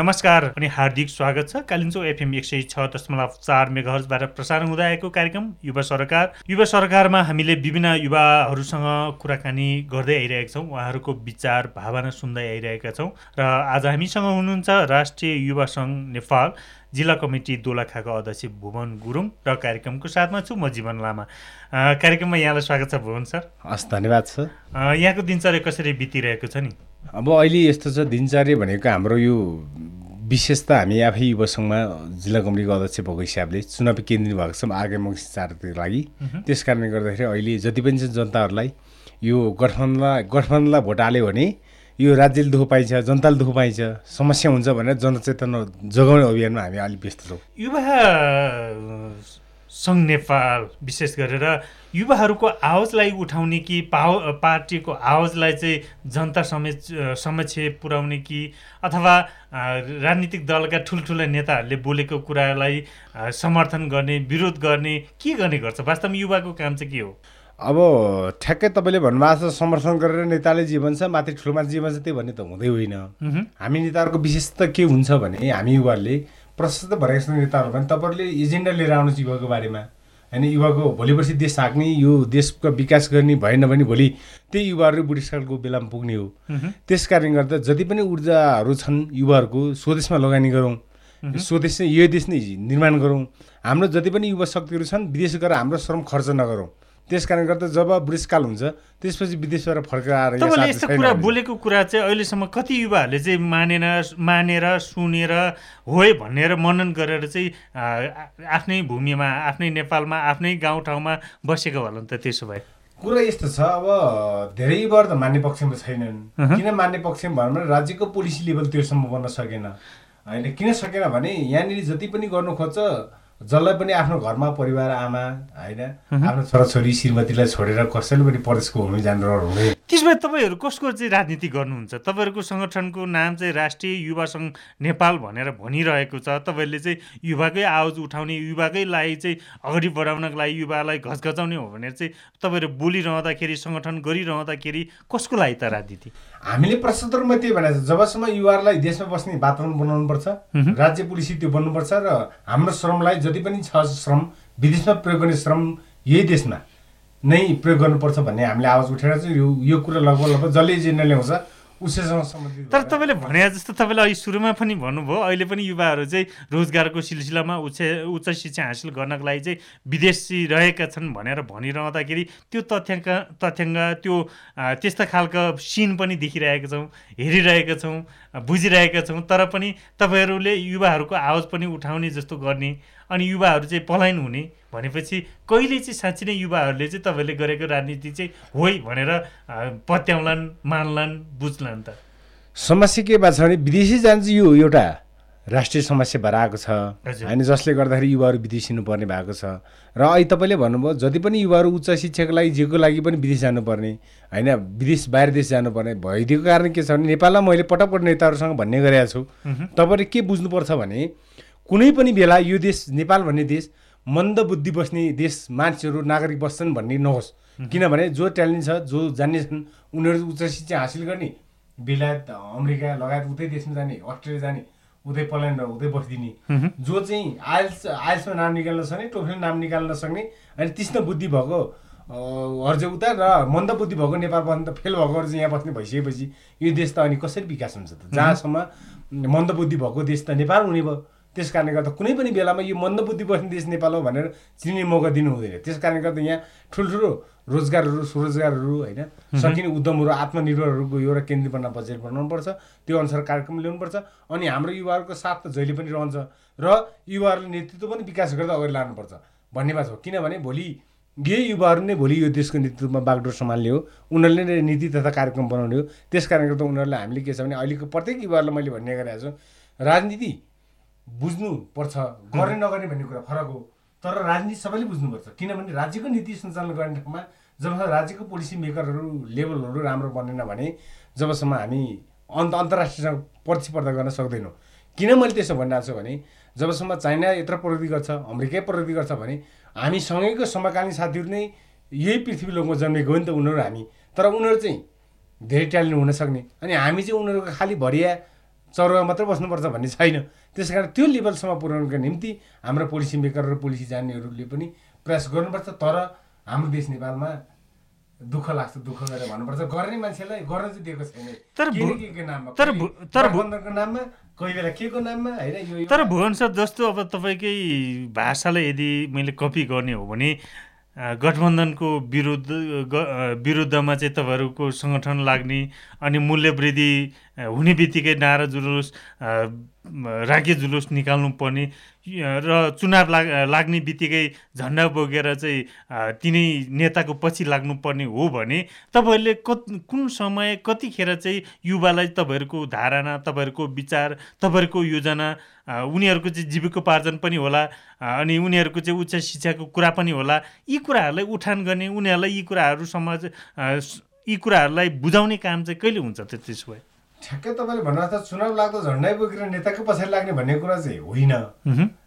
नमस्कार अनि हार्दिक स्वागत छ। कालिम्चो एफएम एक सय छ दशमलव चार मेगाहर्जबाट प्रसारण हुँदै आएको कार्यक्रम युवा सरकार। युवा सरकारमा हामीले विभिन्न युवाहरूसँग कुराकानी गर्दै आइरहेका छौँ। उहाँहरूको विचार भावना सुन्दै आइरहेका छौँ। र आज हामीसँग हुनुहुन्छ राष्ट्रिय युवा सङ्घ नेपाल। जिल्ला कमिटी दोलाखाका अध्यक्ष भुवन गुरुङ र कार्यक्रमको साथमा छु म जीवन लामा। कार्यक्रममा यहाँलाई स्वागत छ भुवन सर। हस् धन्यवाद सर। यहाँको दिनचर्या कसरी बितिरहेको छ नि? अब अहिले यस्तो छ दिनचर्या भनेको हाम्रो यो विशेष त हामी आफै युवा सङ्घमा जिल्ला कमिटीको अध्यक्ष भएको हिसाबले चुनावी केन्द्रित भएको छौँ आगामी चारको लागि। त्यस कारणले गर्दाखेरि अहिले जति पनि छ जनताहरूलाई यो गठबन्धनलाई गठबन्धनलाई भोट हाल्यो भने यो राज्यले दुःख पाइन्छ जनताले दुःख पाइन्छ समस्या हुन्छ भनेर जनचेतना जगाउने अभियानमा हामी अलिक व्यस्त छौँ। युवा सङ्घ नेपाल विशेष गरेर युवाहरूको आवाजलाई उठाउने कि पाव पार्टीको आवाजलाई चाहिँ जनता समेत समक्ष पुर्याउने कि अथवा राजनीतिक दलका ठुल्ठुला नेताहरूले बोलेको कुरालाई समर्थन गर्ने विरोध गर्ने के गर्ने गर्छ? वास्तवमा युवाको काम चाहिँ के हो? अब ठ्याक्कै तपाईँले भन्नुभएको छ समर्थन गरेर नेताले जे भन्छ माथि ठुलो जे भन्छ त्यही भन्ने त हुँदै होइन। हामी नेताहरूको विशेषता के हुन्छ भने हामी युवाहरूले प्रशस्त भएका नेताहरू भने तपाईँहरूले एजेन्डा लिएर आउनुहोस् युवाको बारेमा। होइन युवाको भोलि पर्सि देश हाँक्ने यो देशको विकास गर्ने भएन भने भोलि त्यही युवाहरू बुढेसकालको बेलामा पुग्ने हो। त्यस कारणले गर्दा जति पनि ऊर्जाहरू छन् युवाहरूको स्वदेशमा लगानी गरौँ। स्वदेश यो देश नै निर्माण गरौँ। हाम्रो जति पनि युवा शक्तिहरू छन् विदेश गएर हाम्रो श्रम खर्च नगरौँ। त्यस कारणले गर्दा जब बुढेसकाल हुन्छ त्यसपछि विदेशबाट फर्केर आएर तपाईँले यस्तो कुरा बोलेको कुरा चाहिँ अहिलेसम्म कति युवाहरूले चाहिँ मानेन मानेर सुनेर हो भनेर मनन गरेर चाहिँ आफ्नै भूमिमा आफ्नै नेपालमा आफ्नै गाउँठाउँमा बसेको होला नि त त्यसो भए। कुरा यस्तो छ अब धेरै युवाहरू त मान्ने पक्षमा छैनन्। किन मान्ने पक्षमा भन्यो भने राज्यको पोलिसी लेभल त्योसम्म बन्न सकेन। होइन किन सकेन भने यहाँनिर जति पनि गर्नु खोज्छ जसलाई पनि आफ्नो घरमा परिवार आमा होइन आफ्नो छोराछोरी श्रीमतीलाई छोडेर कसैले पनि प्रदेशको भूमि जानु हुँदैन। त्यसो भए तपाईँहरू कसको चाहिँ राजनीति गर्नुहुन्छ? तपाईँहरूको सङ्गठनको नाम चाहिँ राष्ट्रिय युवा सङ्घ नेपाल भनेर भनिरहेको छ। तपाईँहरूले चाहिँ युवाकै आवाज उठाउने युवाकै लागि चाहिँ अगाडि बढाउनको लागि युवालाई घचघचाउने हो भनेर चाहिँ तपाईँहरू बोलिरहँदाखेरि सङ्गठन गरिरहँदाखेरि कसको लागि त राजनीति? हामीले प्रशस्तरमा त्यही भनेको छ जबसम्म युवाहरूलाई देशमा बस्ने वातावरण बनाउनुपर्छ राज्य पुलिसी त्यो बन्नुपर्छ र हाम्रो श्रमलाई जति पनि छ श्रम विदेशमा प्रयोग गर्ने श्रम यही देशमा नै प्रयोग गर्नुपर्छ भन्ने हामीले आवाज उठेर चाहिँ यो यो कुरा लगभग लगभग जसले एजेन्डा ल्याउँछ तर तपाईँले भने जस्तो तपाईँले अहिले सुरुमा पनि भन्नुभयो अहिले पनि युवाहरू चाहिँ रोजगारको सिलसिलामा उच्च उच्च शिक्षा हासिल गर्नको लागि चाहिँ विदेशी रहेका छन् भनेर भनिरहँदाखेरि त्यो तथ्याङ्क तथ्याङ्क त्यो त्यस्ता खालको सिन पनि देखिरहेका छौँ हेरिरहेका छौँ। बुझिरहेका छौँ तर पनि तपाईँहरूले युवाहरूको आवाज पनि उठाउने जस्तो गर्ने अनि युवाहरू चाहिँ पलायन हुने भनेपछि कहिले चाहिँ साँच्ची नै युवाहरूले चाहिँ तपाईँले गरेको राजनीति चाहिँ होइ भनेर पत्याउलान् मान्लान् बुझ्लान् त? समस्या के भएको छ भने विदेशी जान्छ यो एउटा राष्ट्रिय समस्या भएर आएको छ होइन जसले गर्दाखेरि युवाहरू विदेशिनु पर्ने भएको छ। र अहिले तपाईँले भन्नुभयो जति पनि युवाहरू उच्च शिक्षाको लागि जेको लागि पनि विदेश जानुपर्ने होइन विदेश बाहिर देश जानुपर्ने भइदिएको कारण के छ भने नेपालमा मैले पटक पटक नेताहरूसँग भन्ने गरेका छु। तपाईँले के बुझ्नुपर्छ भने कुनै पनि बेला यो देश नेपाल भन्ने देश मन्द बुद्धि बस्ने देश मान्छेहरू नागरिक बस्छन् भन्ने नहोस्। किनभने जो ट्यालेन्ट छ जो जान्ने छन् उनीहरू उच्च शिक्षा हासिल गर्ने बेलायत अमेरिका लगायत उतै देशमा जाने अस्ट्रेलिया जाने उतै पल्यान्ड उतै बसिदिने जो चाहिँ आइल्स आइल्समा नाम निकाल्न सक्ने टोफीमा नाम निकाल्न सक्ने अनि तीक्ष्ण बुद्धि भएको अर्ज उता र मन्द बुद्धि भएको नेपाल फेल भएकोहरू चाहिँ यहाँ बस्ने भइसकेपछि यो देश त अनि कसरी विकास हुन्छ त? जहाँसम्म मन्द बुद्धि भएको देश त नेपाल हुने भयो। त्यस कारणले गर्दा कुनै पनि बेलामा यो मन्दबुद्धि बस्ने देश नेपाल हो भनेर चिन्ने मौका दिनु हुँदैन। त्यस कारणले गर्दा यहाँ ठुल्ठुलो रोजगारहरू स्वरोजगारहरू होइन सकिने उद्यमहरू आत्मनिर्भरहरूको एउटा केन्द्रीय बन्न बजेट बनाउनुपर्छ त्यो अनुसार कार्यक्रम ल्याउनुपर्छ अनि हाम्रो युवाहरूको साथ त जहिले पनि रहन्छ र युवाहरूले नेतृत्व पनि विकास गर्दा अगाडि लानुपर्छ। भन्ने बात हो। किनभने भोलि यही युवाहरू नै भोलि यो देशको नेतृत्वमा बागडोर सम्हाल्ने हो। उनीहरूले नै नीति तथा कार्यक्रम बनाउने हो। त्यस कारणले गर्दा उनीहरूलाई हामीले के छ भने अहिलेको प्रत्येक युवाहरूलाई मैले भन्ने गरेको छु। राजनीति बुझ्नुपर्छ गर्ने नगर्ने भन्ने कुरा फरक हो। तर राजनीति सबैले बुझ्नुपर्छ किनभने राज्यको नीति सञ्चालन गर्ने ठाउँमा जबसम्म राज्यको पोलिसी मेकरहरू लेभलहरू राम्रो बनेन भने जबसम्म हामी अन्त अन्तर्राष्ट्रियसँग प्रतिस्पर्धा गर्न सक्दैनौँ। किन मैले त्यसो भनिरहेको छु भने जबसम्म चाइना यत्र प्रगति गर्छ अमेरिकै प्रगति गर्छ भने हामी सँगैको समकालीन साथीहरू नै यही पृथ्वी लोकमा जन्मेको हो नि त उनीहरू हामी। तर उनीहरू चाहिँ धेरै ट्यालेन्ट हुन सक्ने। अनि हामी चाहिँ उनीहरूको खालि भरिया चौरमा मात्रै बस्नुपर्छ भन्ने छैन। त्यस कारण त्यो लेभलसम्म पुर्याउनुको निम्ति हाम्रो पोलिसी मेकर र पोलिसी जान्नेहरूले पनि प्रयास गर्नुपर्छ तर हाम्रो देश नेपालमा दुःख लाग्छ दुःख गरेर भन्नुपर्छ। गर्ने मान्छेलाई गर्न चाहिँ दिएको छैन। तर नाममा तर तर गठबन्धनको नाममा कोही बेला के को नाममा होइन तर भुवन सर जस्तो अब तपाईँकै भाषालाई यदि मैले कपी गर्ने हो भने गठबन्धनको विरुद्ध विरुद्धमा चाहिँ तपाईँहरूको सङ्गठन लाग्ने अनि मूल्य वृद्धि हुने बित्तिकै नारा जुलुस रागे जुलुस निकाल्नु पर्ने र चुनाव लाग लाग्ने बित्तिकै झन्डा बोकेर चाहिँ तिनै नेताको पछि लाग्नुपर्ने हो भने तपाईँहरूले कत कुन समय कतिखेर चाहिँ युवालाई तपाईँहरूको धारणा तपाईँहरूको विचार तपाईँहरूको योजना उनीहरूको चाहिँ जीविकोपार्जन पनि होला अनि उनीहरूको चाहिँ उच्च शिक्षाको कुरा पनि होला यी कुराहरूलाई उठान गर्ने उनीहरूलाई यी कुराहरू समाज यी कुराहरूलाई बुझाउने काम चाहिँ कहिले हुन्छ त त्यसो भए? ठ्याक्कै तपाईँले भन्नु त चुनाव लाग्दा झन्डै बोकेर नेताको पछाडि लाग्ने भन्ने कुरा चाहिँ होइन।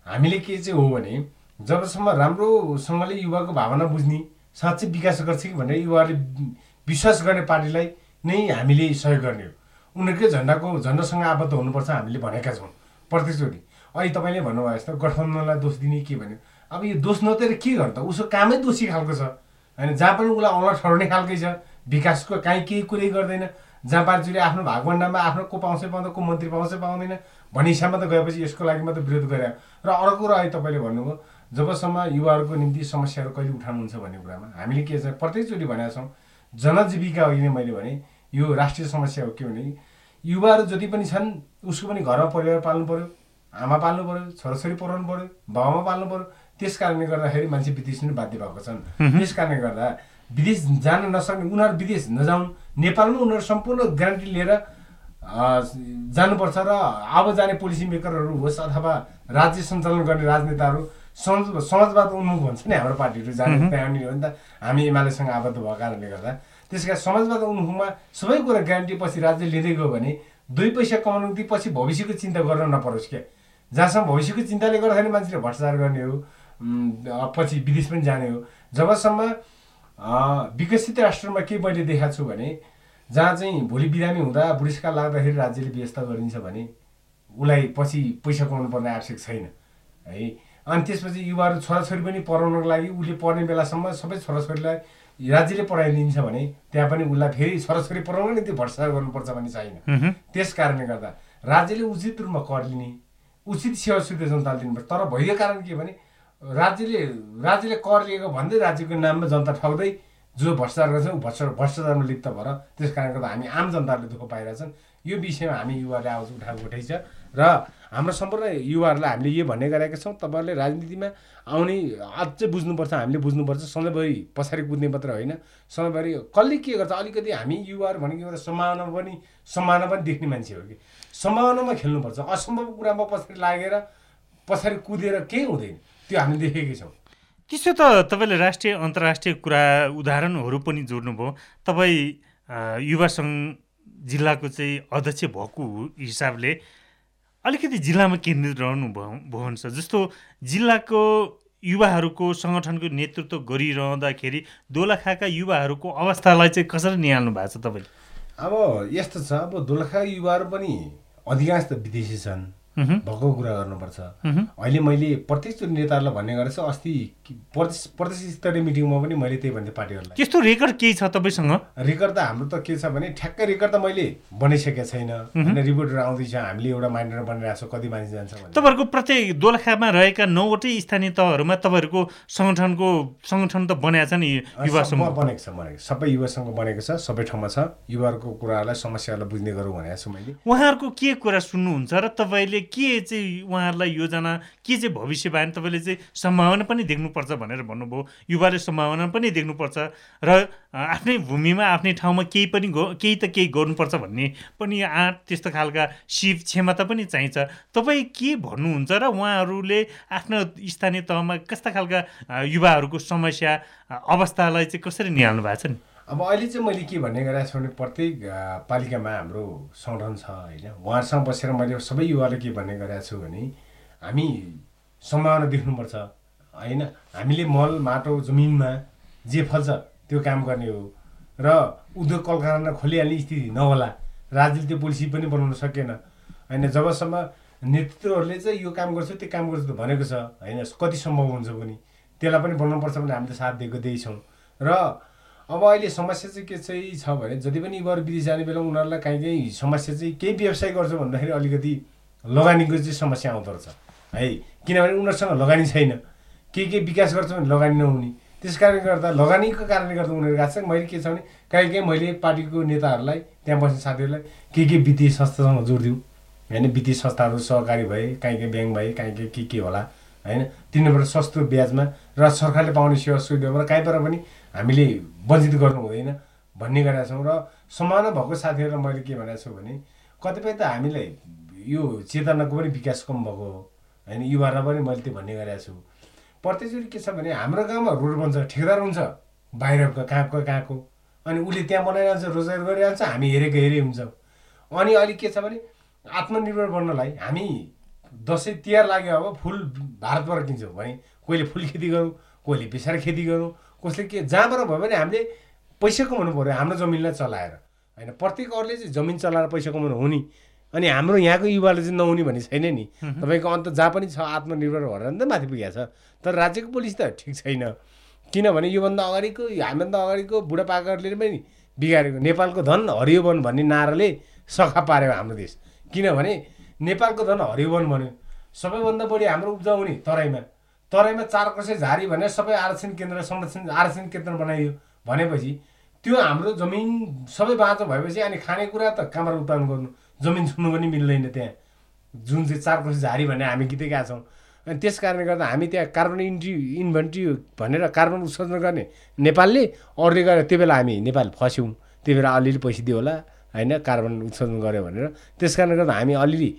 हामीले के चाहिँ हो भने जबसम्म राम्रोसँगले युवाको भावना बुझ्ने साँच्चै विकास गर्छ कि भनेर युवाहरूले विश्वास गर्ने पार्टीलाई नै हामीले सहयोग गर्ने हो। उनीहरूकै झन्डाको झन्डासँग आबद्ध हुनुपर्छ हामीले भनेका छौँ। प्रत्येकचोटि अहिले तपाईँले भन्नुभयो जस्तो गठबन्धनलाई दोष दिने के भन्यो? अब यो दोष नदिएर के गर्नु त? उसको कामै दोषी खालको छ। होइन जहाँ पनि उसलाई औँला ठहराउने खालकै छ। विकासको काहीँ केही कुरै गर्दैन। जहाँ पार्टीले आफ्नो भागभण्डामा आफ्नो को पाउँछ पाउँदैन को मन्त्री पाउँछ पाउँदैन भन्ने हिसाबमा त गएपछि यसको लागि मात्रै विरोध गरे। र अर्को कुरा अहिले तपाईँले भन्नुभयो जबसम्म युवाहरूको निम्ति समस्याहरू कहिले उठाउनुहुन्छ भन्ने कुरामा हामीले के छ प्रत्येकचोटि भनेका छौँ जनजीविका अघि नै मैले भने यो राष्ट्रिय समस्या हो के भने युवाहरू जति पनि छन् उसको पनि घरमा परिवार पाल्नु पऱ्यो आमा पाल्नु पऱ्यो छोराछोरी पढाउनु पऱ्यो बाबामा पाल्नु पऱ्यो त्यस कारणले गर्दाखेरि मान्छे विदेश पनि बाध्य भएको छन्। त्यस कारणले गर्दा विदेश जान नसक्ने उनीहरू विदेश नजाउन्। नेपालमा उनीहरू सम्पूर्ण ग्यारेन्टी लिएर जानुपर्छ र अब जाने पोलिसी मेकरहरू होस् अथवा राज्य सञ्चालन गर्ने राजनेताहरू समाज समाजवाद उन्मुख भन्छ नि हाम्रो पार्टीहरू जाने त्यहाँनिर हो नि त। हामी एमालेसँग आबद्ध भएको कारणले गर्दा। त्यस कारण समाजवाद उन्मुखमा सबै कुरा ग्यारेन्टी पछि राज्य लिँदै गयो भने दुई पैसा कमाउनु निम्ति पछि भविष्यको चिन्ता गर्न नपरोस् क्या जहाँसम्म भविष्यको चिन्ताले गर्दाखेरि मान्छेले भ्रष्टाचार गर्ने हो पछि विदेश पनि जाने हो। जबसम्म विकसित राष्ट्रमा के मैले देखाएको छु भने जहाँ चाहिँ भोलि बिरामी हुँदा बुढेसकाल लाग्दाखेरि राज्यले व्यवस्था गरिदिन्छ भने उसलाई पछि पैसा कमाउनु पर्ने आवश्यक छैन है। अनि त्यसपछि युवाहरू छोराछोरी पनि पढाउनको लागि उसले पढ्ने बेलासम्म सबै छोराछोरीलाई राज्यले पढाइदिन्छ भने त्यहाँ पनि उसलाई फेरि छोराछोरी पढाउन निम्ति भ्रष्टाचार गर्नुपर्छ भन्ने छैन। त्यस कारणले गर्दा राज्यले उचित रूपमा कर लिने उचित सेवा सुविधा जनताले दिनुपर्छ। तर भइदियो कारण के भने राज्यले राज्यले कर लिएको भन्दै राज्यको नाममा जनता ठग्दै जो भ्रष्टाचार गर्छ ऊ भ्रष्टाचार भ्रष्टाचारमा लिप्त भएर त्यस कारणले गर्दा हामी आम जनताहरूले दुःख पाइरहेछन्। यो विषयमा हामी युवाहरूले आवाज उठाएको उठाइ छ। र हाम्रो सम्पूर्ण युवाहरूलाई हामीले यो भन्ने गरेका छौँ तपाईँहरूले राजनीतिमा आउने अझै बुझ्नुपर्छ हामीले बुझ्नुपर्छ। सधैँभरि पछाडि कुद्ने मात्र होइन। सधैँभरि कसले के गर्छ? अलिकति हामी युवाहरू भनेको एउटा सम्भावना पनि सम्भावना पनि देख्ने मान्छे हो कि। सम्भावनामा खेल्नुपर्छ। असम्भव कुरामा पछाडि लागेर पछाडि कुदेर केही हुँदैन। त्यो हामीले देखेकै छौँ। त्यसो त तपाईँले राष्ट्रिय अन्तर्राष्ट्रिय कुरा उदाहरणहरू पनि जोड्नुभयो। तपाईँ युवा सङ्घ जिल्लाको चाहिँ अध्यक्ष भएको हिसाबले अलिकति जिल्लामा केन्द्रित रहनु भयो जस्तो जिल्लाको युवाहरूको सङ्गठनको नेतृत्व गरिरहँदाखेरि दोलखाका युवाहरूको अवस्थालाई चाहिँ कसरी निहाल्नु भएको छ तपाईँले? अब यस्तो छ अब दोलखा युवाहरू पनि अधिकांश त विदेशी छन्। भएको कुरा गर्नुपर्छ। अहिले मैले प्रत्येकचोटि नेताहरूलाई भन्ने गरेको छु अस्ति प्रदेश प्रदेश स्तरीय मिटिङमा पनि मैले त्यही भन्थेँ पार्टीहरूलाई। त्यस्तो रेकर्ड केही छ तपाईँसँग? रेकर्ड त हाम्रो त के छ भने ठ्याक्कै रेकर्ड त मैले बनाइसकेको छैन। होइन रिपोर्टहरू आउँदैछ हामीले एउटा माइन्डर बनाइरहेको छौँ कति मान्छे जान्छ तपाईँहरूको प्रत्येक दोलखामा रहेका नौवटै स्थानीय तहहरूमा तपाईँहरूको सङ्गठनको सङ्गठन त बनाएको छ नि युवा सब- समूह बनेको छ बनेको। सबै युवासँग बनेको छ सबै ठाउँमा छ। युवाहरूको कुराहरूलाई समस्याहरूलाई बुझ्ने गरौँ भनेको छु मैले। उहाँहरूको के कुरा सुन्नुहुन्छ र तपाईँले के चाहिँ उहाँहरूलाई योजना के चाहिँ भविष्य बारे तपाईँले चाहिँ सम्भावना पनि देख्नुपर्छ भनेर भन्नुभयो। युवाले सम्भावना पनि देख्नुपर्छ र आफ्नै भूमिमा आफ्नै ठाउँमा केही पनि केही त केही गर्नुपर्छ भन्ने पनि आँट त्यस्तो खालका सिप क्षमता पनि चाहिन्छ। तपाईँ के भन्नुहुन्छ र उहाँहरूले आफ्नो स्थानीय तहमा कस्ता खालका युवाहरूको समस्या अवस्थालाई चाहिँ कसरी निहाल्नु भएको छ नि? अब अहिले चाहिँ मैले के भन्ने गरेको छु भने प्रत्येक पालिकामा हाम्रो सङ्गठन छ होइन। उहाँहरूसँग बसेर मैले सबै युवालाई के भन्ने गरेको छु भने हामी सम्भावना देख्नुपर्छ होइन? हामीले मल माटो जमिनमा जे फल्छ त्यो काम गर्ने हो। र उद्योग कल कारखाना खोलिहाल्ने स्थिति नहोला राज्यले त्यो पोलिसी पनि बनाउन सकेन होइन? जबसम्म नेतृत्वहरूले चाहिँ यो काम गर्छु त्यो काम गर्छु भनेको छ होइन? कति सम्भव हुन्छ पनि त्यसलाई पनि बनाउनुपर्छ भने हामीले साथ दिएको त्यही छौँ र अब अहिले समस्या चाहिँ के चाहिँ छ भने जति पनि युवाहरू विदेश जाने बेला उनीहरूलाई काहीँ काहीँ समस्या चाहिँ केही व्यवसाय गर्छ भन्दाखेरि अलिकति लगानीको चाहिँ समस्या आउँदो रहेछ। है किनभने उनीहरूसँग लगानी छैन। के के विकास गर्छ भने लगानी नहुने। त्यस कारणले गर्दा लगानीको कारणले गर्दा उनीहरू गएको छ मैले के छ भने काहीँ काहीँ मैले पार्टीको नेताहरूलाई त्यहाँ बस्ने साथीहरूलाई के के वित्तीय संस्थासँग जोडिदिउँ। होइन वित्तीय संस्थाहरू सहकारी भए काहीँ काहीँ ब्याङ्क भए काहीँ काहीँ के के होला। होइन तिनीहरूबाट सस्तो ब्याजमा र सरकारले पाउने सेवा सुविधाबाट काहीँबाट पनि हामीले वञ्चित गर्नु हुँदैन भन्ने गरेका छौँ र सम्भावना भएको साथीहरूलाई मैले के भनेको छु भने कतिपय त हामीलाई यो चेतनाको पनि विकास कम भएको हो। होइन युवाहरूलाई पनि मैले त्यो भन्ने गरेको छु। प्रत्येकचोटि के छ भने हाम्रो गाउँमा रोड बन्छ ठेकेदार हुन्छ बाहिरको कहाँको कहाँको अनि उसले त्यहाँ बनाइरहन्छ रोजगार गरिरहन्छ हामी हेरेको हेरे हुन्छौँ। अनि अहिले के छ भने आत्मनिर्भर बन्नलाई हामी दसैँ तिहार लाग्यो अब फुल भारतबाट किन्छौँ। भने कोहीले फुल खेती गरौँ कोहीले बेसार खेती गरौँ। कसले के जहाँबाट भयो भने हामीले पैसा कमाउनु पऱ्यो हाम्रो जमिनलाई चलाएर। होइन प्रत्येक अरूले चाहिँ जमिन चलाएर पैसा कमाउनु हुने। अनि हाम्रो यहाँको युवाले चाहिँ नहुने भन्ने छैन नि। तपाईँको अन्त जहाँ पनि छ आत्मनिर्भर भएर नि त माथि पुगेको छ। तर राज्यको पुलिस त ठिक छैन। किनभने योभन्दा अगाडिको हामीभन्दा अगाडिको बुढापाकाहरूले पनि बिगारेको नेपालको धन हरियो वन भन्ने नाराले सखा पार्यो हाम्रो देश। किनभने नेपालको धन हरियो वन भन्यो। सबैभन्दा बढी हाम्रो उब्जाउ हुने तराईमा। तराईमा चार कसै झारी भनेर सबै आरक्षण केन्द्र संरक्षण आरक्षण केन्द्र बनाइयो। भनेपछि त्यो हाम्रो जमिन सबै बाँचो भएपछि अनि खानेकुरा त कहाँबाट उत्पादन गर्नु जमिन छुनु पनि मिल्दैन त्यहाँ। जुन चाहिँ चार कसै झारी भनेर हामी गीतै गएका छौँ। अनि त्यस कारणले गर्दा हामी त्यहाँ कार्बन इन्ट्री इन्भेन्ट्री भनेर कार्बन उत्सर्जन गर्ने नेपालले अरूले गरेर त्यो बेला हामी नेपाल फस्यौँ। त्यो बेला अलिअलि पैसा दियो होला होइन कार्बन उत्सर्जन गऱ्यो भनेर। त्यस कारणले गर्दा हामी अलिअलि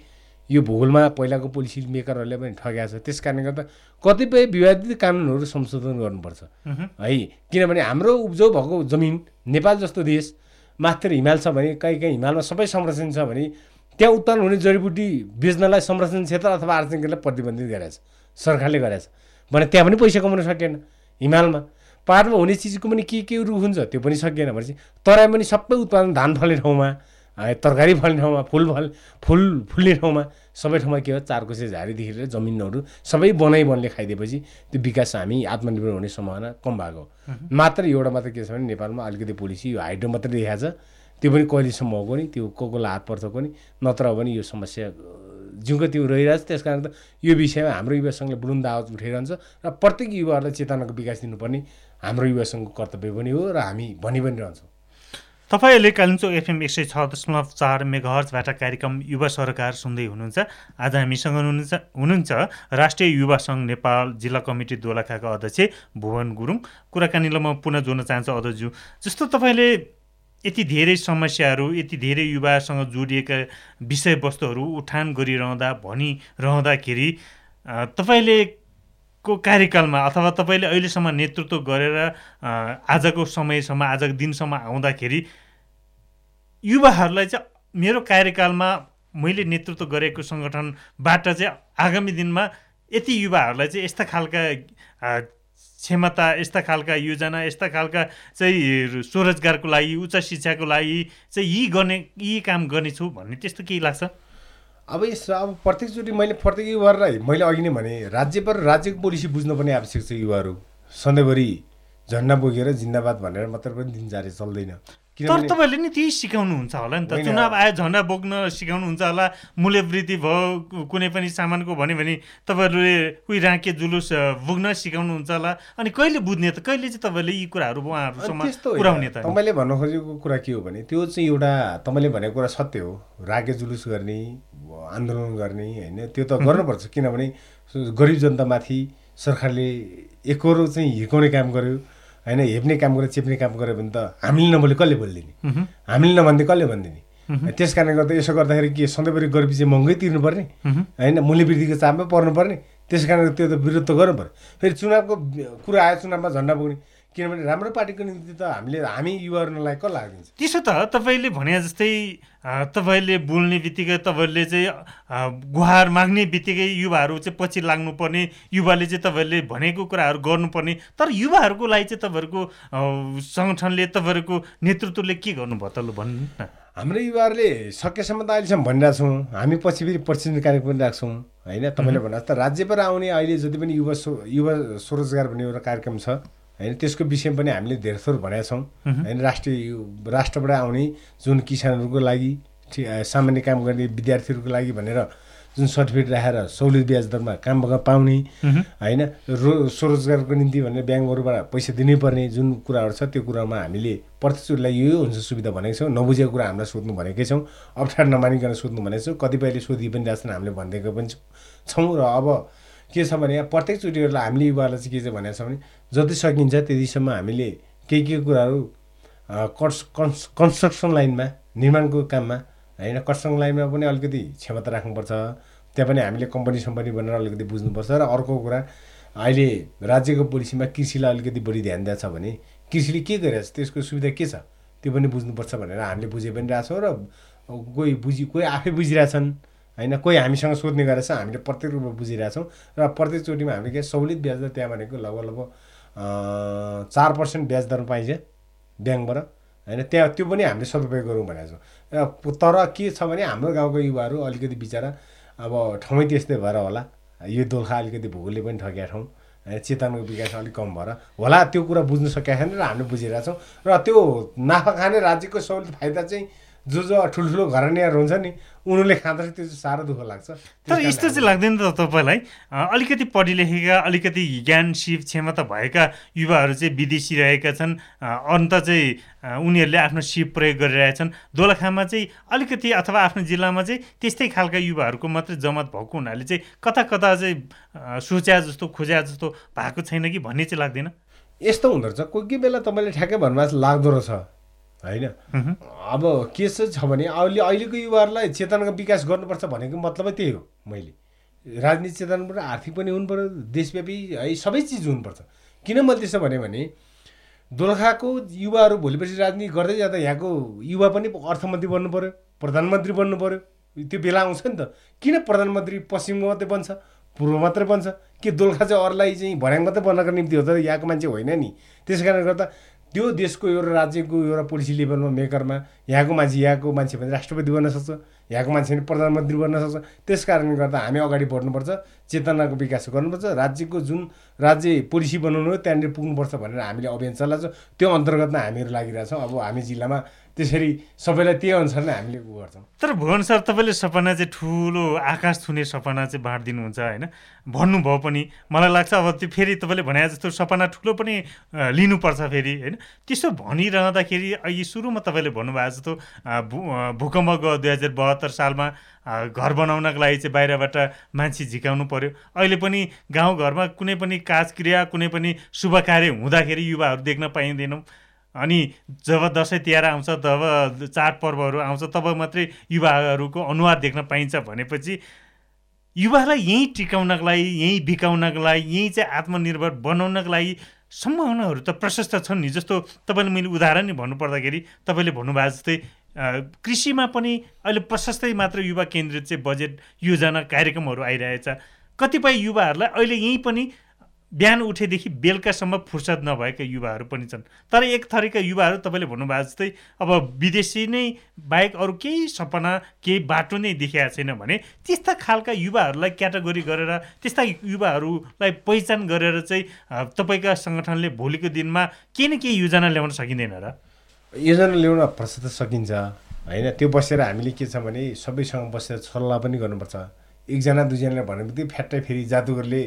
यो भूगोलमा पहिलाको पोलिसी मेकरहरूले पनि ठगेको छ। त्यस कारणले गर्दा कतिपय विवादित कानुनहरू संशोधन गर्नुपर्छ। है किनभने हाम्रो उब्जाउ भएको जमिन नेपाल जस्तो देश मात्र हिमाल छ भने कहीँ कहीँ हिमालमा सबै संरक्षण छ भने त्यहाँ उत्पन्न हुने जडीबुटी बेच्नलाई संरक्षण क्षेत्र अथवा आर्थिक केन्द्रलाई प्रतिबन्धित गरेको छ सरकारले गरेको छ। भने त्यहाँ पनि पैसा कमाउन सकेन हिमालमा। पाहाडमा हुने चिजको पनि के के रुख हुन्छ त्यो पनि सकिएन भनेपछि तराई पनि सबै उत्पादन धान फल्ने ठाउँमा तरकारी फल्ने ठाउँमा फुल फल फुल फुल्ने ठाउँमा सबै ठाउँमा के हो चारकोसे झारीदेखि लिएर जमिनहरू सबै बनाइ बनले खाइदिएपछि त्यो विकास हामी आत्मनिर्भर हुने सम्भावना कम भएको मात्र एउटा मात्र के छ भने नेपालमा अलिकति पोलिसी यो हाइड्रो मात्रै देखाएको छ। त्यो पनि कहिलेसम्म हो नि त्यो को कोलाई हात पर्छ नि नत्र भने यो समस्या जिउको त्यो रहिरहेछ त्यस कारण त यो विषयमा हाम्रो युवा सङ्घले बुलुन्द आवाज उठाइरहन्छ र प्रत्येक युवाहरूलाई चेतनाको विकास दिनुपर्ने हाम्रो युवा सङ्घको कर्तव्य पनि हो र हामी भनि पनि रहन्छौँ। तपाईँहरूले कालिम्चोक एफएम एक सय छ दशमलव चार मेघहर्चबाट कार्यक्रम युवा सरकार सुन्दै हुनुहुन्छ। आज हामीसँग हुनुहुन्छ हुनुहुन्छ राष्ट्रिय युवा सङ्घ नेपाल जिल्ला कमिटी दोलखाका अध्यक्ष भुवन गुरुङ। कुराकानीलाई म पुनः जोड्न चाहन्छु अध्यक्षज्यू जस्तो तपाईँले यति धेरै समस्याहरू यति धेरै युवासँग जोडिएका विषयवस्तुहरू उठान गरिरहँदा भनिरहँदाखेरि तपाईँले को कार्यकालमा अथवा तपाईँले अहिलेसम्म नेतृत्व गरेर आजको समयसम्म आजको दिनसम्म आउँदाखेरि युवाहरूलाई चाहिँ मेरो कार्यकालमा मैले नेतृत्व गरेको सङ्गठनबाट चाहिँ आगामी दिनमा यति युवाहरूलाई चाहिँ यस्ता खालका क्षमता यस्ता खालका योजना यस्ता खालका चाहिँ स्वरोजगारको लागि उच्च शिक्षाको लागि चाहिँ यी गर्ने यी काम गर्नेछु भन्ने त्यस्तो केही लाग्छ? अब यस अब प्रत्येकचोटि मैले प्रत्येक युवाहरूलाई मैले अघि नै भने राज्यबाट राज्यको पोलिसी बुझ्नुपर्ने आवश्यक छ युवाहरू। सधैँभरि झन्डा बोकेर जिन्दाबाद भनेर मात्र पनि दिन जारी चल्दैन। तर तपाईँहरूले नि त्यही सिकाउनुहुन्छ होला नि त। चुनाव आयो झन्डा बोक्न सिकाउनुहुन्छ होला मूल्यवृद्धि भयो कुनै पनि सामानको भन्यो भने तपाईँहरूले उही राँके जुलुस बोक्न सिकाउनुहुन्छ होला। अनि कहिले बुझ्ने त? कहिले चाहिँ तपाईँले यी कुराहरू उहाँहरूसम्म पुऱ्याउने त? तपाईँले भन्नु खोजेको कुरा के हो भने त्यो चाहिँ एउटा तपाईँले भनेको कुरा सत्य हो। राके जुलुस गर्ने आन्दोलन गर्ने होइन? त्यो त गर्नुपर्छ। किनभने गरिब जनतामाथि सरकारले एकरो चाहिँ हिर्काउने काम गर्यो होइन? हेप्ने काम गरेर चेप्ने काम गऱ्यो भने त हामीले नबोले कसले बोलिदिने हामीले नभनिदिए कसले भनिदिने? त्यस कारणले गर्दा यसो गर्दाखेरि के सधैँभरि गरिबी चाहिँ महँगै तिर्नुपर्ने होइन? मूल्यवृद्धिको चापमै पर्नुपर्ने। त्यस कारण त्यो त विरोध त गर्नु पऱ्यो फेरि चुनावको कुरा आयो चुनावमा झन्डा बोक्ने। किनभने राम्रो पार्टीको निम्ति त हामीले हामी युवाहरूलाई कसलाई दिन्छ त्यसो त तपाईँले भने जस्तै तपाईँले बोल्ने बित्तिकै तपाईँले चाहिँ गुहार माग्ने बित्तिकै युवाहरू चाहिँ पछि लाग्नुपर्ने युवाले चाहिँ तपाईँहरूले भनेको कुराहरू गर्नुपर्ने। तर युवाहरूको लागि चाहिँ तपाईँहरूको सङ्गठनले तपाईँहरूको नेतृत्वले के गर्नुभयो त लु भन्नु न। हाम्रो युवाहरूले सकेसम्म त अहिलेसम्म भनिरहेको छौँ। हामी पछि फेरि प्रशिक्षण कार्यक्रम पनि राख्छौँ। होइन तपाईँले भने जस्तो राज्यबाट आउने अहिले जति पनि युवा युवा स्वरोजगार भन्ने एउटा कार्यक्रम छ होइन त्यसको विषयमा पनि हामीले धेरै थोर भनेका छौँ। होइन राष्ट्रिय राष्ट्रबाट आउने जुन किसानहरूको लागि सामान्य काम गर्ने विद्यार्थीहरूको लागि भनेर जुन सर्टिफिकेट राखेर सहुलियत ब्याज दरमा काम पाउने। होइन रो स्वरोजगारको निम्ति भनेर ब्याङ्कहरूबाट पैसा दिनैपर्ने जुन कुराहरू छ त्यो कुरामा हामीले प्रत्येकचोटिलाई यो हुन्छ सुविधा भनेको छौँ। नबुझेको कुरा हामीलाई सोध्नु भनेकै छौँ। अप्ठ्यारो नमानिकन सोध्नु भनेको छौँ। कतिपयले सोधि पनि रहेछन् हामीले भनिदिएको पनि छौँ। र अब के छ भने प्रत्येकचोटिहरूलाई हामीले युवाहरूलाई चाहिँ के चाहिँ भनेको छ भने जति सकिन्छ त्यतिसम्म हामीले केही केही कुराहरू कन्स कन्स कन्स्ट्रक्सन लाइनमा निर्माणको काममा होइन कन्स्ट्रक्सन लाइनमा पनि अलिकति क्षमता राख्नुपर्छ। त्यहाँ पनि हामीले कम्पनी सम्पनी भनेर अलिकति बुझ्नुपर्छ र अर्को कुरा अहिले राज्यको पोलिसीमा कृषिलाई अलिकति बढी ध्यान दिएको भने कृषिले के गरिरहेको छ त्यसको सुविधा के छ त्यो पनि बुझ्नुपर्छ भनेर हामीले बुझे पनि रहेछौँ र कोही बुझि कोही आफै बुझिरहेछन्। होइन कोही हामीसँग सोध्ने गरेछ हामीले प्रत्येक रूपमा बुझिरहेछौँ र प्रत्येकचोटिमा हामीले के सहुलियत ब्याज दर त्यहाँ भनेको लगभग लगभग चार पर्सेन्ट ब्याज दर पाइन्छ ब्याङ्कबाट होइन त्यहाँ त्यो पनि हामीले सदुपयोग गरौँ भनेको छौँ। तर के छ भने हाम्रो गाउँको युवाहरू अलिकति बिचरा अब ठाउँमै त्यस्तै भएर होला यो दोलखा अलिकति भूगोलले पनि ठगेका ठाउँ चेतनको विकास अलिक कम भएर होला त्यो कुरा बुझ्नु सकेका छैन र हामीले बुझिरहेछौँ। र त्यो नाफा खाने राज्यको सहुलियत फाइदा चाहिँ जो जो ठुल्ठुलो घरनियाहरू हुन्छ नि उनीहरूले खाँदा चाहिँ त्यो चाहिँ साह्रो दुःख लाग्छ। तर यस्तो चाहिँ लाग्दैन त तपाईँलाई? अलिकति पढि लेखेका अलिकति ज्ञान सिप क्षमता भएका युवाहरू चाहिँ विदेशी रहेका छन्। अन्त चाहिँ उनीहरूले आफ्नो सिप प्रयोग गरिरहेछन् दोलखामा चाहिँ अलिकति अथवा आफ्नो जिल्लामा चाहिँ त्यस्तै खालका युवाहरूको मात्रै जमत भएको हुनाले चाहिँ कता कता चाहिँ सोच्या जस्तो खोज्या जस्तो भएको छैन कि भन्ने चाहिँ लाग्दैन? यस्तो हुँदो रहेछ। कोही कोही बेला तपाईँले ठ्याक्कै भन्नुभएको लाग्दो रहेछ। होइन? अब के छ भने अहिले अहिलेको युवाहरूलाई चेतनाको विकास गर्नुपर्छ भनेको मतलबै त्यही हो मैले। राजनीति चेतनाबाट आर्थिक पनि हुनु पऱ्यो देशव्यापी है सबै चिज हुनुपर्छ किन मैले त्यसो भने भने दोलखाको युवाहरू भोलिपछि राजनीति गर्दै जाँदा यहाँको युवा पनि अर्थमन्त्री बन्नु पऱ्यो प्रधानमन्त्री बन्नु पऱ्यो त्यो बेला आउँछ नि त। किन प्रधानमन्त्री पश्चिमको मात्रै बन्छ पूर्व मात्रै बन्छ? के दोलखा चाहिँ अरूलाई चाहिँ भर्याङ मात्रै बन्नको निम्ति हो त? यहाँको मान्छे होइन नि। त्यस कारणले गर्दा त्यो देशको एउटा राज्यको एउटा पोलिसी लेभलमा मेकरमा यहाँको मान्छे यहाँको मान्छे भने राष्ट्रपति बन्न सक्छ यहाँको मान्छे पनि प्रधानमन्त्री बन्न सक्छ। त्यस कारणले गर्दा हामी अगाडि बढ्नुपर्छ चेतनाको विकास गर्नुपर्छ। राज्यको जुन राज्य पोलिसी बनाउनु हो त्यहाँनिर पुग्नुपर्छ भनेर हामीले अभियान चलाएको त्यो अन्तर्गतमा हामीहरू लागिरहेछौँ अब हामी जिल्लामा त्यसरी सबैलाई त्यही अनुसार नै हामीले उ गर्छौँ। तर भुवन सर तपाईँले सपना चाहिँ ठुलो आकाश छुने सपना चाहिँ बाँडिदिनुहुन्छ होइन। भन्नुभयो पनि मलाई लाग्छ अब त्यो फेरि तपाईँले भने जस्तो सपना ठुलो पनि लिनुपर्छ फेरि होइन। त्यसो भनिरहँदाखेरि अहिले सुरुमा तपाईँले भन्नुभएको जस्तो भूकम्प गयो दुई हजार बहत्तर सालमा घर बनाउनको लागि चाहिँ बाहिरबाट मान्छे झिकाउनु पर्यो। अहिले पनि गाउँघरमा कुनै पनि काजक्रिया कुनै पनि शुभ कार्य हुँदाखेरि युवाहरू देख्न पाइँदैनौँ। अनि जब दसैँ तिहार आउँछ तब चाडपर्वहरू आउँछ तब मात्रै युवाहरूको अनुहार देख्न पाइन्छ भनेपछि युवालाई यहीँ टिकाउनको लागि यहीँ बिकाउनको लागि यहीँ चाहिँ आत्मनिर्भर बनाउनको लागि सम्भावनाहरू त प्रशस्त छन् नि। जस्तो तपाईँले मैले उदाहरण नै भन्नुपर्दाखेरि तपाईँले भन्नुभएको जस्तै कृषिमा पनि अहिले प्रशस्तै मात्र युवा केन्द्रित चाहिँ बजेट योजना कार्यक्रमहरू आइरहेछ। कतिपय युवाहरूलाई अहिले यहीँ पनि बिहान उठेदेखि बेलुकासम्म फुर्सद नभएका युवाहरू पनि छन्। तर एक थरीका युवाहरू तपाईँले भन्नुभएको जस्तै अब विदेशी नै बाहेक अरू केही सपना केही बाटो नै देखिएको छैन भने त्यस्ता खालका युवाहरूलाई क्याटेगोरी गरेर त्यस्ता युवाहरूलाई पहिचान गरेर चाहिँ तपाईँका सङ्गठनले भोलिको दिनमा केही न केही योजना ल्याउन सकिँदैन र? योजना ल्याउन प्रशस्त सकिन्छ। होइन त्यो बसेर हामीले के छ भने सबैसँग बसेर सल्लाह पनि गर्नुपर्छ। एकजना दुईजनाले भनेपछि फ्याट्टै फेरि जादुगरले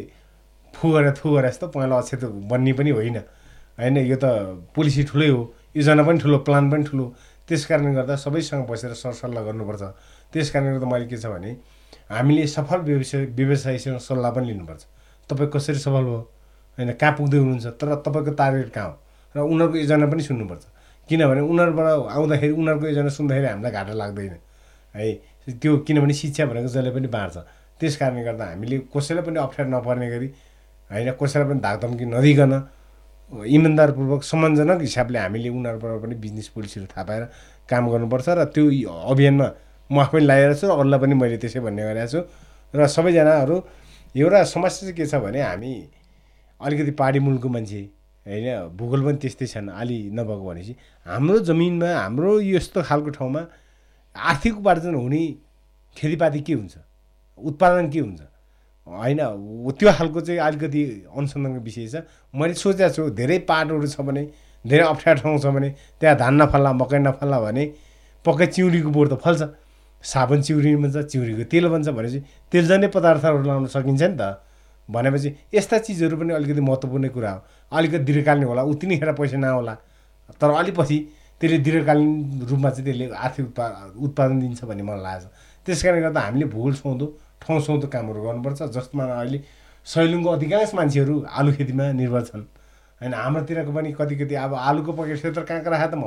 फु गरेर थु गरेर जस्तो पहिला अक्षर बन्ने पनि होइन। होइन यो त पोलिसी ठुलै हो योजना पनि ठुलो प्लान पनि ठुलो। त्यस कारणले गर्दा सबैसँग बसेर सरसल्लाह गर्नुपर्छ। त्यस कारणले गर्दा मैले के छ भने हामीले सफल व्यवसाय व्यवसायीसँग सल्लाह पनि लिनुपर्छ। तपाईँ कसरी सफल भयो? होइन कहाँ पुग्दै हुनुहुन्छ? तर तपाईँको टार्गेट कहाँ हो? र उनीहरूको योजना पनि सुन्नुपर्छ। किनभने उनीहरूबाट आउँदाखेरि उनीहरूको योजना सुन्दाखेरि हामीलाई घाटा लाग्दैन। है त्यो किनभने शिक्षा भनेको जसले पनि बाँड्छ। त्यस कारणले गर्दा हामीले कसैलाई पनि अप्ठ्यारो नपर्ने गरी होइन कसैलाई पनि धाकधम्की नदिकन इमान्दारपूर्वक सम्मानजनक हिसाबले हामीले उनीहरूबाट पनि बिजनेस पोलिसीहरू थाहा पाएर काम गर्नुपर्छ र त्यो अभियानमा म आफै लगाइरहेको छु अरूलाई पनि मैले त्यसै भन्ने गरेको छु। र सबैजनाहरू एउटा समस्या चाहिँ के छ भने हामी अलिकति पाहाडी मुलको मान्छे होइन भूगोल पनि त्यस्तै छन् अलि नभएको भनेपछि। हाम्रो जमिनमा हाम्रो यस्तो खालको ठाउँमा आर्थिक उपार्जन हुने खेतीपाती के हुन्छ? उत्पादन के हुन्छ? होइन त्यो खालको चाहिँ अलिकति अनुसन्धानको विषय छ। मैले सोचेको छु धेरै पाटोहरू छ भने धेरै अप्ठ्यारो ठाउँ छ भने त्यहाँ धान नफल्ला मकै नफल्ला भने पक्कै चिउरीको बोट त फल्छ। साबुन चिउरी बन्छ चिउरीको तेल बन्छ भनेपछि तेलजन्य पदार्थहरू लाउन सकिन्छ नि त। भनेपछि यस्ता चिजहरू पनि अलिकति महत्त्वपूर्ण कुरा हो। अलिकति दीर्घकालीन होला उति नै खेर पैसा नहोला तर अलिपछि त्यसले दीर्घकालीन रूपमा चाहिँ त्यसले आर्थिक उत्पा उत्पादन दिन्छ भन्ने मलाई लाग्छ। त्यस कारणले गर्दा हामीले भूगोल सुहाउँदो। ठाउँ सुहाउँदो कामहरू गर्नुपर्छ जसमा अहिले सैलुङको अधिकांश मान्छेहरू आलु खेतीमा निर्भर छन्। होइन हाम्रोतिरको पनि कति कति अब आलुको पकेट क्षेत्र कहाँ कहाँ राखेँ त म?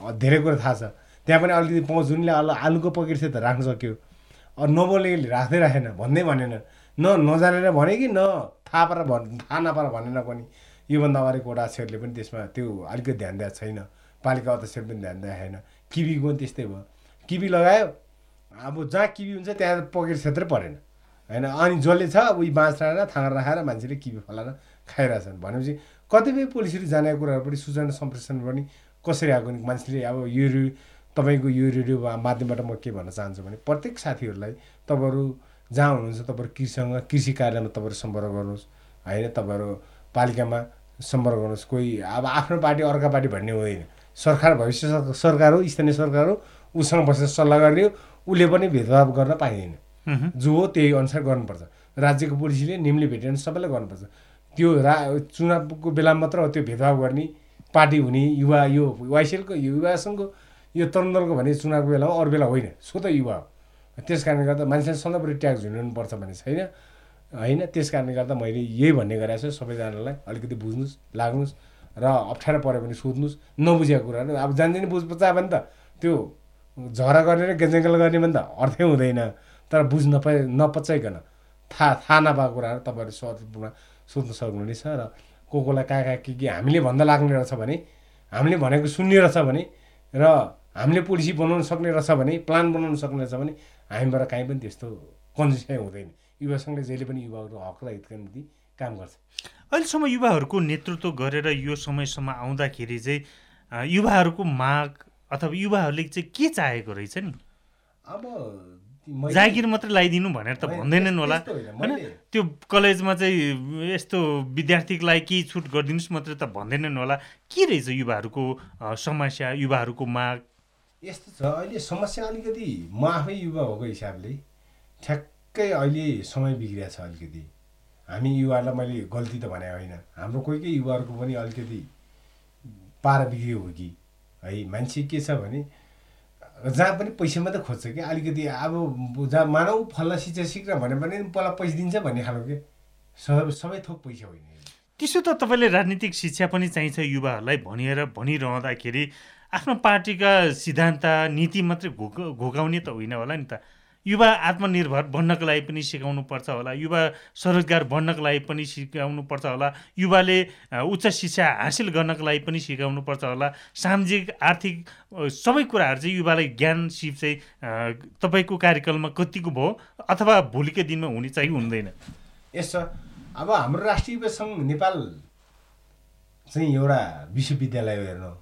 धेरै कुरा थाहा छ। त्यहाँ पनि अलिकति पहुँच जुनले आलु आलुको पकेट क्षेत्र राख्न सक्यो। नबोलेले राख्दै राखेन भन्दै भनेन। न नजानेर भने कि न थाहा पाएर भन् थाहा नपाएर भनेन पनि। योभन्दा अगाडिको वडा अध्यक्षहरूले पनि त्यसमा त्यो अलिकति ध्यान दिएको छैन। पालिका अध्यक्षले पनि ध्यान दिएको छैन। किबीको पनि त्यस्तै भयो। किबी लगायो अब जहाँ किबी हुन्छ त्यहाँ पकेट क्षेत्रै परेन। होइन अनि जसले छ अब यी बाँस राखेर थाँगा राखेर मान्छेले किबी फलाएर खाइरहेछन्। भनेपछि कतिपय पोलिसीहरू जानेको कुराहरू पनि सूचना सम्प्रेषण पनि कसरी आएको मान्छेले अब यो तपाईँको यो रेडियो माध्यमबाट म के भन्न चाहन्छु भने प्रत्येक साथीहरूलाई तपाईँहरू जहाँ हुनुहुन्छ तपाईँहरू कृषिसँग कृषि कार्यालयमा तपाईँहरू सम्पर्क गर्नुहोस्। होइन तपाईँहरू पालिकामा सम्पर्क गर्नुहोस्। कोही अब आफ्नो पार्टी अर्का पार्टी भन्ने हुँदैन। सरकार भविष्य सरकार हो स्थानीय सरकार हो उसँग बसेर सल्लाह गर्ने हो। उसले पनि भेदभाव गर्न पाइँदैन। जो हो त्यही अनुसार गर्नुपर्छ। राज्यको पोलिसीले निम्नले भेटेर सबैलाई गर्नुपर्छ। त्यो रा चुनावको बेलामा मात्र त्यो भेदभाव गर्ने पार्टी हुने युवा यो वाइसिएलको युवा सङ्घको यो तरुण दलको भने चुनावको बेलामा अरू बेला होइन। सो त युवा हो। त्यस कारणले गर्दा मान्छेले सधैँभरि ट्याक्स झुन्डाउनुपर्छ भन्ने छैन होइन त्यस कारणले गर्दा मैले यही भन्ने गरेको छु सबैजनालाई अलिकति बुझ्नुहोस् लाग्नुहोस् र अप्ठ्यारो पऱ्यो भने सोध्नुहोस् नबुझेको कुराहरू अब जान्दैन बुझ पचायो भने त त्यो झगडा गर्ने र गर्ने भने त अर्थै हुँदैन। तर बुझ्न नपाइ नपचाइकन। थाहा थाहा नपाएको कुराहरू तपाईँहरू सहजपूर्ण सोध्न सक्नुहुनेछ र को कोलाई कहाँ कहाँ के के हामीले भन्दा लाग्ने रहेछ भने हामीले भनेको सुन्ने रहेछ भने र हामीले पोलिसी बनाउन सक्ने रहेछ भने प्लान बनाउन सक्ने रहेछ भने हामीबाट काहीँ पनि त्यस्तो कन्जुसाइ हुँदैन। युवा सङ्घले जहिले पनि युवाहरूको हक र हितका निम्ति काम गर्छ। अहिलेसम्म युवाहरूको नेतृत्व गरेर यो समयसम्म आउँदाखेरि चाहिँ युवाहरूको माग अथवा युवाहरूले चाहिँ के चाहेको रहेछ नि? अब जागिर मात्रै लगाइदिनु भनेर त भन्दैनन् होला। होइन त्यो कलेजमा चाहिँ यस्तो विद्यार्थीको लागि केही छुट गरिदिनुहोस् मात्रै त भन्दैनन् होला। के रहेछ युवाहरूको समस्या युवाहरूको माग? यस्तो छ अहिले समस्या अलिकति म आफै युवा भएको हिसाबले ठ्याक्कै अहिले समय बिग्रिया छ अलिकति। हामी युवाहरूलाई मैले गल्ती त भने होइन। हाम्रो कोही कोही युवाहरूको पनि अलिकति पारा बिग्रियो हो कि। है मान्छे के छ भने जहाँ पनि पैसा मात्रै खोज्छ कि अलिकति अब जहाँ मानव फल्ला शिक्षा सिक्न भने पनि पहिला पैसा दिन्छ भन्ने खालको के? सबै सबै थोक पैसा होइन त्यसो त तपाईँले राजनीतिक शिक्षा पनि चाहिन्छ युवाहरूलाई भनिएर भनिरहँदाखेरि आफ्नो पार्टीका सिद्धान्त नीति मात्रै घोक घोकाउने त होइन होला नि त। युवा आत्मनिर्भर बन्नको लागि पनि सिकाउनु पर्छ होला। युवा स्वरोजगार बन्नको लागि पनि सिकाउनु पर्छ होला। युवाले उच्च शिक्षा हासिल गर्नको लागि पनि सिकाउनु पर्छ होला। सामाजिक आर्थिक सबै कुराहरू चाहिँ युवालाई ज्ञान सिप चाहिँ तपाईँको कार्यकालमा कतिको भयो अथवा भोलिको दिनमा हुने चाहिँ हुँदैन? यस अब हाम्रो राष्ट्रिय सङ्घ नेपाल चाहिँ एउटा विश्वविद्यालय हेर्नु।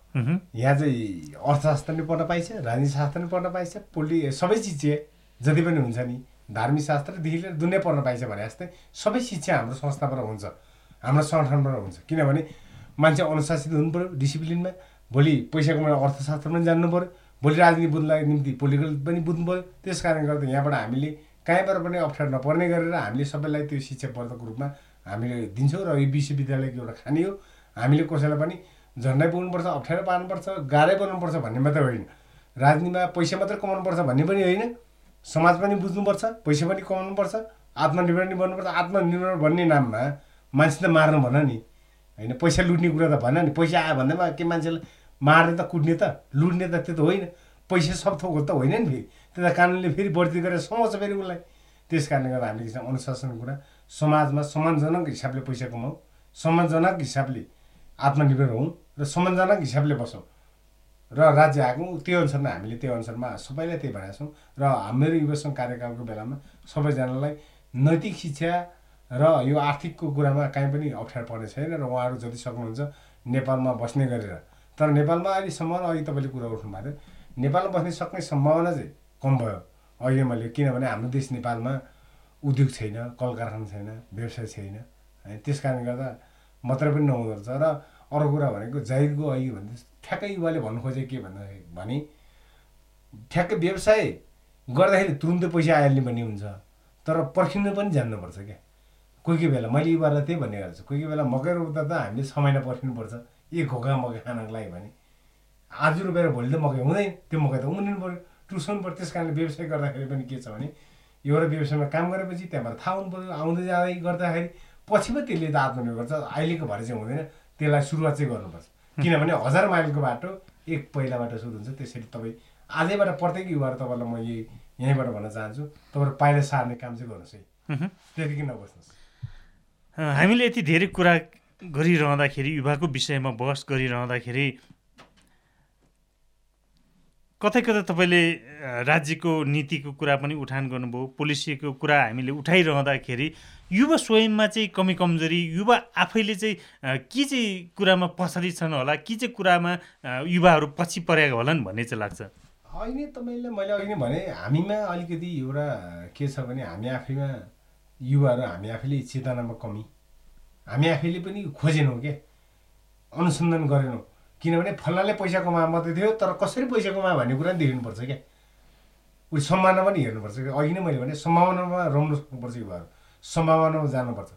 यहाँ चाहिँ अर्थशास्त्र नै पढ्न पाइन्छ राजनीति शास्त्र नै पढ्न पाइन्छ पोलि सबै चिज चाहिँ जति पनि हुन्छ नि धार्मिक शास्त्रदेखि लिएर दुनियाँ पढ्न पाइन्छ भने जस्तै सबै शिक्षा हाम्रो संस्थाबाट हुन्छ हाम्रो सङ्गठनबाट हुन्छ। किनभने मान्छे अनुशासित हुनु पऱ्यो डिसिप्लिनमा भोलि पैसा कमाएर अर्थशास्त्र पनि जान्नु पऱ्यो भोलि राजनीति बुझ्नलाई निम्ति पोलिटिकल पनि बुझ्नु पऱ्यो त्यस कारणले गर्दा यहाँबाट हामीले कहीँबाट पनि अप्ठ्यारो नपर्ने गरेर हामीले सबैलाई त्यो शिक्षावर्धक रूपमा हामीले दिन्छौँ र यो विश्वविद्यालयको एउटा खानी हो। हामीले कसैलाई पनि झन्डै पुग्नुपर्छ अप्ठ्यारो पार्नुपर्छ गाह्रै बनाउनुपर्छ भन्ने मात्रै होइन। राजनीतिमा पैसा मात्रै कमाउनुपर्छ भन्ने पनि होइन। समाज पनि बुझ्नुपर्छ पैसा पनि कमाउनुपर्छ आत्मनिर्भर पनि बन्नुपर्छ। आत्मनिर्भर भन्ने नाममा मान्छे त मार्नु भन नि। होइन पैसा लुट्ने कुरा त भन नि। पैसा आयो भन्दैमा के मान्छेलाई मार्ने त कुट्ने त लुट्ने त त्यो त होइन। पैसा सब थोक त होइन नि फेरि। त्यो त कानुनले फेरि बढ्ती गरेर समाउँछ फेरि उसलाई। त्यस कारणले गर्दा हामीले अनुशासनको कुरा समाजमा सम्मानजनक हिसाबले पैसा कमाऊ। सम्मानजनक हिसाबले आत्मनिर्भर हौँ र सम्मानजनक हिसाबले बसौँ। र राज्य आएको त्यो अनुसारमा हामीले त्यो अनुसारमा सबैलाई त्यही भनेका छौँ। र मेरो युवा सङ्घ कार्यकालको बेलामा सबैजनालाई नैतिक शिक्षा र यो आर्थिकको कुरामा काहीँ पनि अप्ठ्यारो पर्ने छैन र उहाँहरू जति सक्नुहुन्छ नेपालमा बस्ने गरेर। तर नेपालमा अहिलेसम्म अघि तपाईँले कुरा उठ्नु भएको थियो नेपालमा बस्ने सक्ने सम्भावना चाहिँ कम भयो। अहिले मैले किनभने हाम्रो देश नेपालमा उद्योग छैन कल कारखाना छैन व्यवसाय छैन। है त्यस कारणले गर्दा मात्रै पनि नहुँदो रहेछ। र अर्को कुरा भनेको जाहिरको अहिले भन्दा ठ्याक्कै युवाले भन्नु खोजे के भन्दाखेरि भने ठ्याक्कै व्यवसाय गर्दाखेरि तुरुन्तै पैसा आइहाल्ने भन्ने हुन्छ तर पर्खिनु पनि जान्नुपर्छ क्या। कोही कोही बेला मैले युवालाई त्यही भन्ने गर्छु कोही कोही बेला मकै रोप्दा त हामीले छ महिना पर्खिनुपर्छ। एक घोका मकै खानको लागि भने आज रोपेर भोलि त मकै हुँदैन। त्यो मकै त उम्रिनु पऱ्यो। टुसाउनु पऱ्यो। त्यस कारणले व्यवसाय गर्दाखेरि पनि के छ भने एउटा व्यवसायमा काम गरेपछि त्यहाँबाट थाहा हुनु पऱ्यो। आउँदै जाँदै गर्दाखेरि पछि पो त्यसले त आत्मनिर्भर गर्छ अहिलेको भएर चाहिँ हुँदैन। त्यसलाई सुरुवात चाहिँ गर्नुपर्छ। किनभने हजार माइलको बाटो एक पहिलाबाट सुरु हुन्छ त्यसरी तपाईँ आजैबाट प्रत्येक युवाहरू तपाईँलाई म यही यहीँबाट भन्न चाहन्छु। तपाईँहरू पाइला सार्ने काम चाहिँ गर्नुहोस् है। त्यतिकै नबस्नुहोस् हामीले यति धेरै कुरा गरिरहँदाखेरि युवाको विषयमा बहस गरिरहँदाखेरि कतै कतै तपाईँले राज्यको नीतिको कुरा पनि उठान गर्नुभयो पोलिसीको कुरा हामीले उठाइरहँदाखेरि युवा स्वयंमा चाहिँ कमी कमजोरी युवा आफैले चाहिँ के चाहिँ कुरामा पछाडि छन् होला के चाहिँ कुरामा युवाहरू पछि परेका होलान् भन्ने चाहिँ लाग्छ। होइन तपाईँले मैले अघि नै भने हामीमा अलिकति एउटा के छ भने हामी आफैमा युवाहरू हामी आफैले चेतनामा कमी। हामी आफैले पनि खोजेनौँ के? अनुसन्धान गरेनौँ। किनभने फल्नाले पैसा कमा मात्रै थियो तर कसरी पैसा कमायो भन्ने कुरा पनि देखिनुपर्छ क्या। उयो सम्भावना पनि हेर्नुपर्छ क्या अघि नै मैले भने सम्भावनामा रम्नु सक्नुपर्छ युवाहरू सम्भावनामा जानुपर्छ।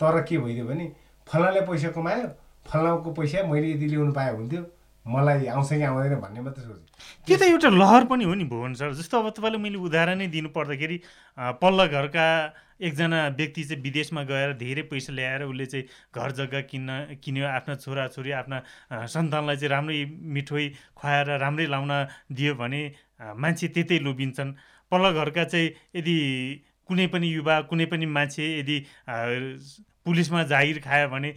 तर के भइदियो भने फल्नाले पैसा कमायो फल्नाको पैसा मैले यति ल्याउनु पाएँ हुन्थ्यो मलाई आउँछ कि आउँदैन भन्ने मात्रै सोच। त्यो त एउटा लहर पनि हो नि भुवन सर। जस्तो अब तपाईँलाई मैले उदाहरण दिनु पर्दाखेरि पल्लो घरका एकजना व्यक्ति चाहिँ विदेशमा गएर धेरै पैसा ल्याएर उसले चाहिँ घर जग्गा किन्न किन्यो आफ्ना छोराछोरी आफ्ना सन्तानलाई चाहिँ राम्रै मिठोई खुवाएर राम्रै लाउन दियो भने मान्छे त्यतै लोभिन्छन् पल्लो घरका चाहिँ यदि कुनै पनि युवा कुनै पनि मान्छे यदि पुलिसमा जागिर खायो भने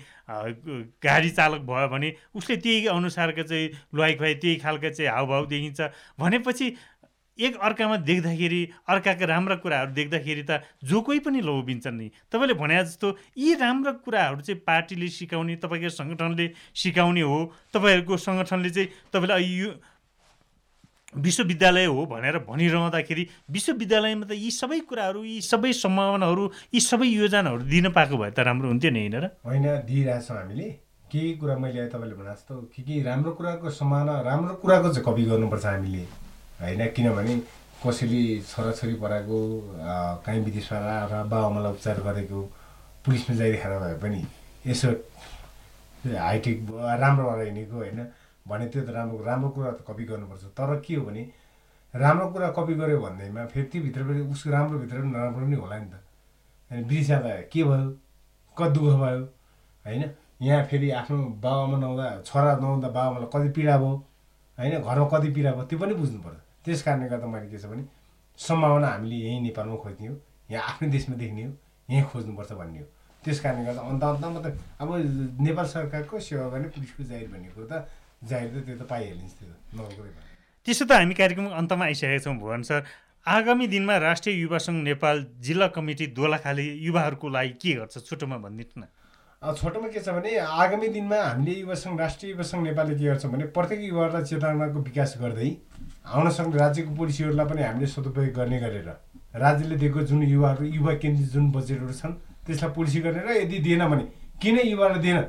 गाडी चालक भयो भने उसले त्यही अनुसारको चाहिँ लुहाइ खुवाइ त्यही खालको चाहिँ हावभाव देखिन्छ। भनेपछि एक अर्कामा देख्दाखेरि अर्काका राम्रा कुराहरू देख्दाखेरि त जो कोही पनि लोभिन्छन् नि। तपाईँले भने जस्तो यी राम्रा कुराहरू चाहिँ पार्टीले सिकाउने तपाईँको सङ्गठनले सिकाउने हो। तपाईँहरूको सङ्गठनले चाहिँ तपाईँले यो विश्वविद्यालय हो भनेर भनिरहँदाखेरि विश्वविद्यालयमा त यी सबै कुराहरू यी सबै सम्भावनाहरू यी सबै योजनाहरू दिन पाएको भए त राम्रो हुन्थ्यो नि होइन र? होइन दिइरहेछौँ हामीले। केही कुरा मैले तपाईँले भने जस्तो के के राम्रो कुराको सम्भावना राम्रो कुराको चाहिँ कपी गर्नुपर्छ हामीले। होइन किनभने कसैले छोराछोरी पराएको काहीँ विदेशमा आएर बाबाआमालाई उपचार गरेको पुलिसमा जाइरहेर भए पनि यसो हाइटेक राम्रो भएर हिँडेको होइन भने त्यो त राम्रो राम्रो कुरा त कपी गर्नुपर्छ। तर के हो भने राम्रो कुरा कपी गऱ्यो भन्दैमा फेरि त्योभित्र पनि उसको राम्रो भित्र पनि नराम्रो पनि होला नि त। अनि बिर्स्याउँदा के भयो? कति दुःख भयो? होइन यहाँ फेरि आफ्नो बाबामा नहुँदा छोरा नहुँदा बाबाआमालाई कति पीडा भयो? होइन घरमा कति पीडा भयो? त्यो पनि बुझ्नु पर्छ त्यस कारणले गर्दा मैले के छ भने सम्भावना हामीले यहीँ नेपालमा खोज्ने हो यहाँ आफ्नै देशमा देख्ने हो यहीँ खोज्नुपर्छ भन्ने हो। त्यस कारणले गर्दा अन्त अन्त मात्रै अब नेपाल सरकारको सेवा गर्ने पुलिसको जाहिर भन्ने कुरो त जाहिर त त्यो त पाइहालिन्छ त्यो नकुरै त्यसो त हामी कार्यक्रम अन्तमा आइसकेका छौँ भुवन सर। आगामी दिनमा राष्ट्रिय युवा सङ्घ नेपाल जिल्ला कमिटी दोलाखाले युवाहरूको लागि के गर्छ छोटोमा भनिदिनु न। छोटोमा के छ भने आगामी दिनमा हामीले युवा सङ्घ राष्ट्रिय युवा सङ्घ नेपालले के गर्छ भने प्रत्येक युवाहरूलाई चेतनाको विकास गर्दै आउन सक्ने राज्यको पोलिसीहरूलाई पनि हामीले सदुपयोग गर्ने गरेर राज्यले दिएको जुन युवाहरू युवा केन्द्रित जुन बजेटहरू छन् त्यसलाई पोलिसी गर्ने र यदि दिएन भने किन युवालाई दिएन?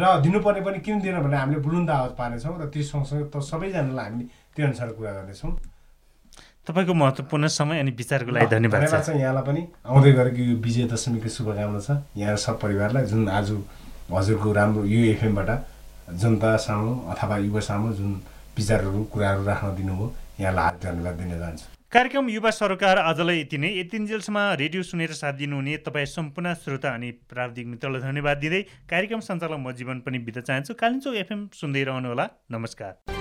र दिनुपर्ने पनि किन दिएन भने हामीले बुलुन्द आवाज पार्नेछौँ र त्यो सँगसँगै त सबैजनालाई हामीले त्यो अनुसार कुरा गर्नेछौँ। तपाईँको महत्त्वपूर्ण समय अनि विचारको लागि धन्यवाद छ यहाँलाई पनि। आउँदै गरेको यो विजय दशमीको शुभकामना छ। यहाँ सब परिवारलाई जुन आज हजुरको राम्रो यो एफएमबाट जनता सामु अथवा युवा सामु जुन विचारहरू कुराहरू राख्न दिनुभयो यहाँलाई हात धन्यवाद दिन चाहन्छु। कार्यक्रम युवा सरकार आजलाई यति नै। यतिन्जेलसम्म रेडियो सुनेर साथ दिनुहुने तपाईँ सम्पूर्ण श्रोता अनि प्राविधिक मित्रलाई धन्यवाद दिँदै कार्यक्रम सञ्चालक म जीवन पनि बित्न चाहन्छु। कालिम्चोक एफएम सुन्दै रहनुहोला। नमस्कार।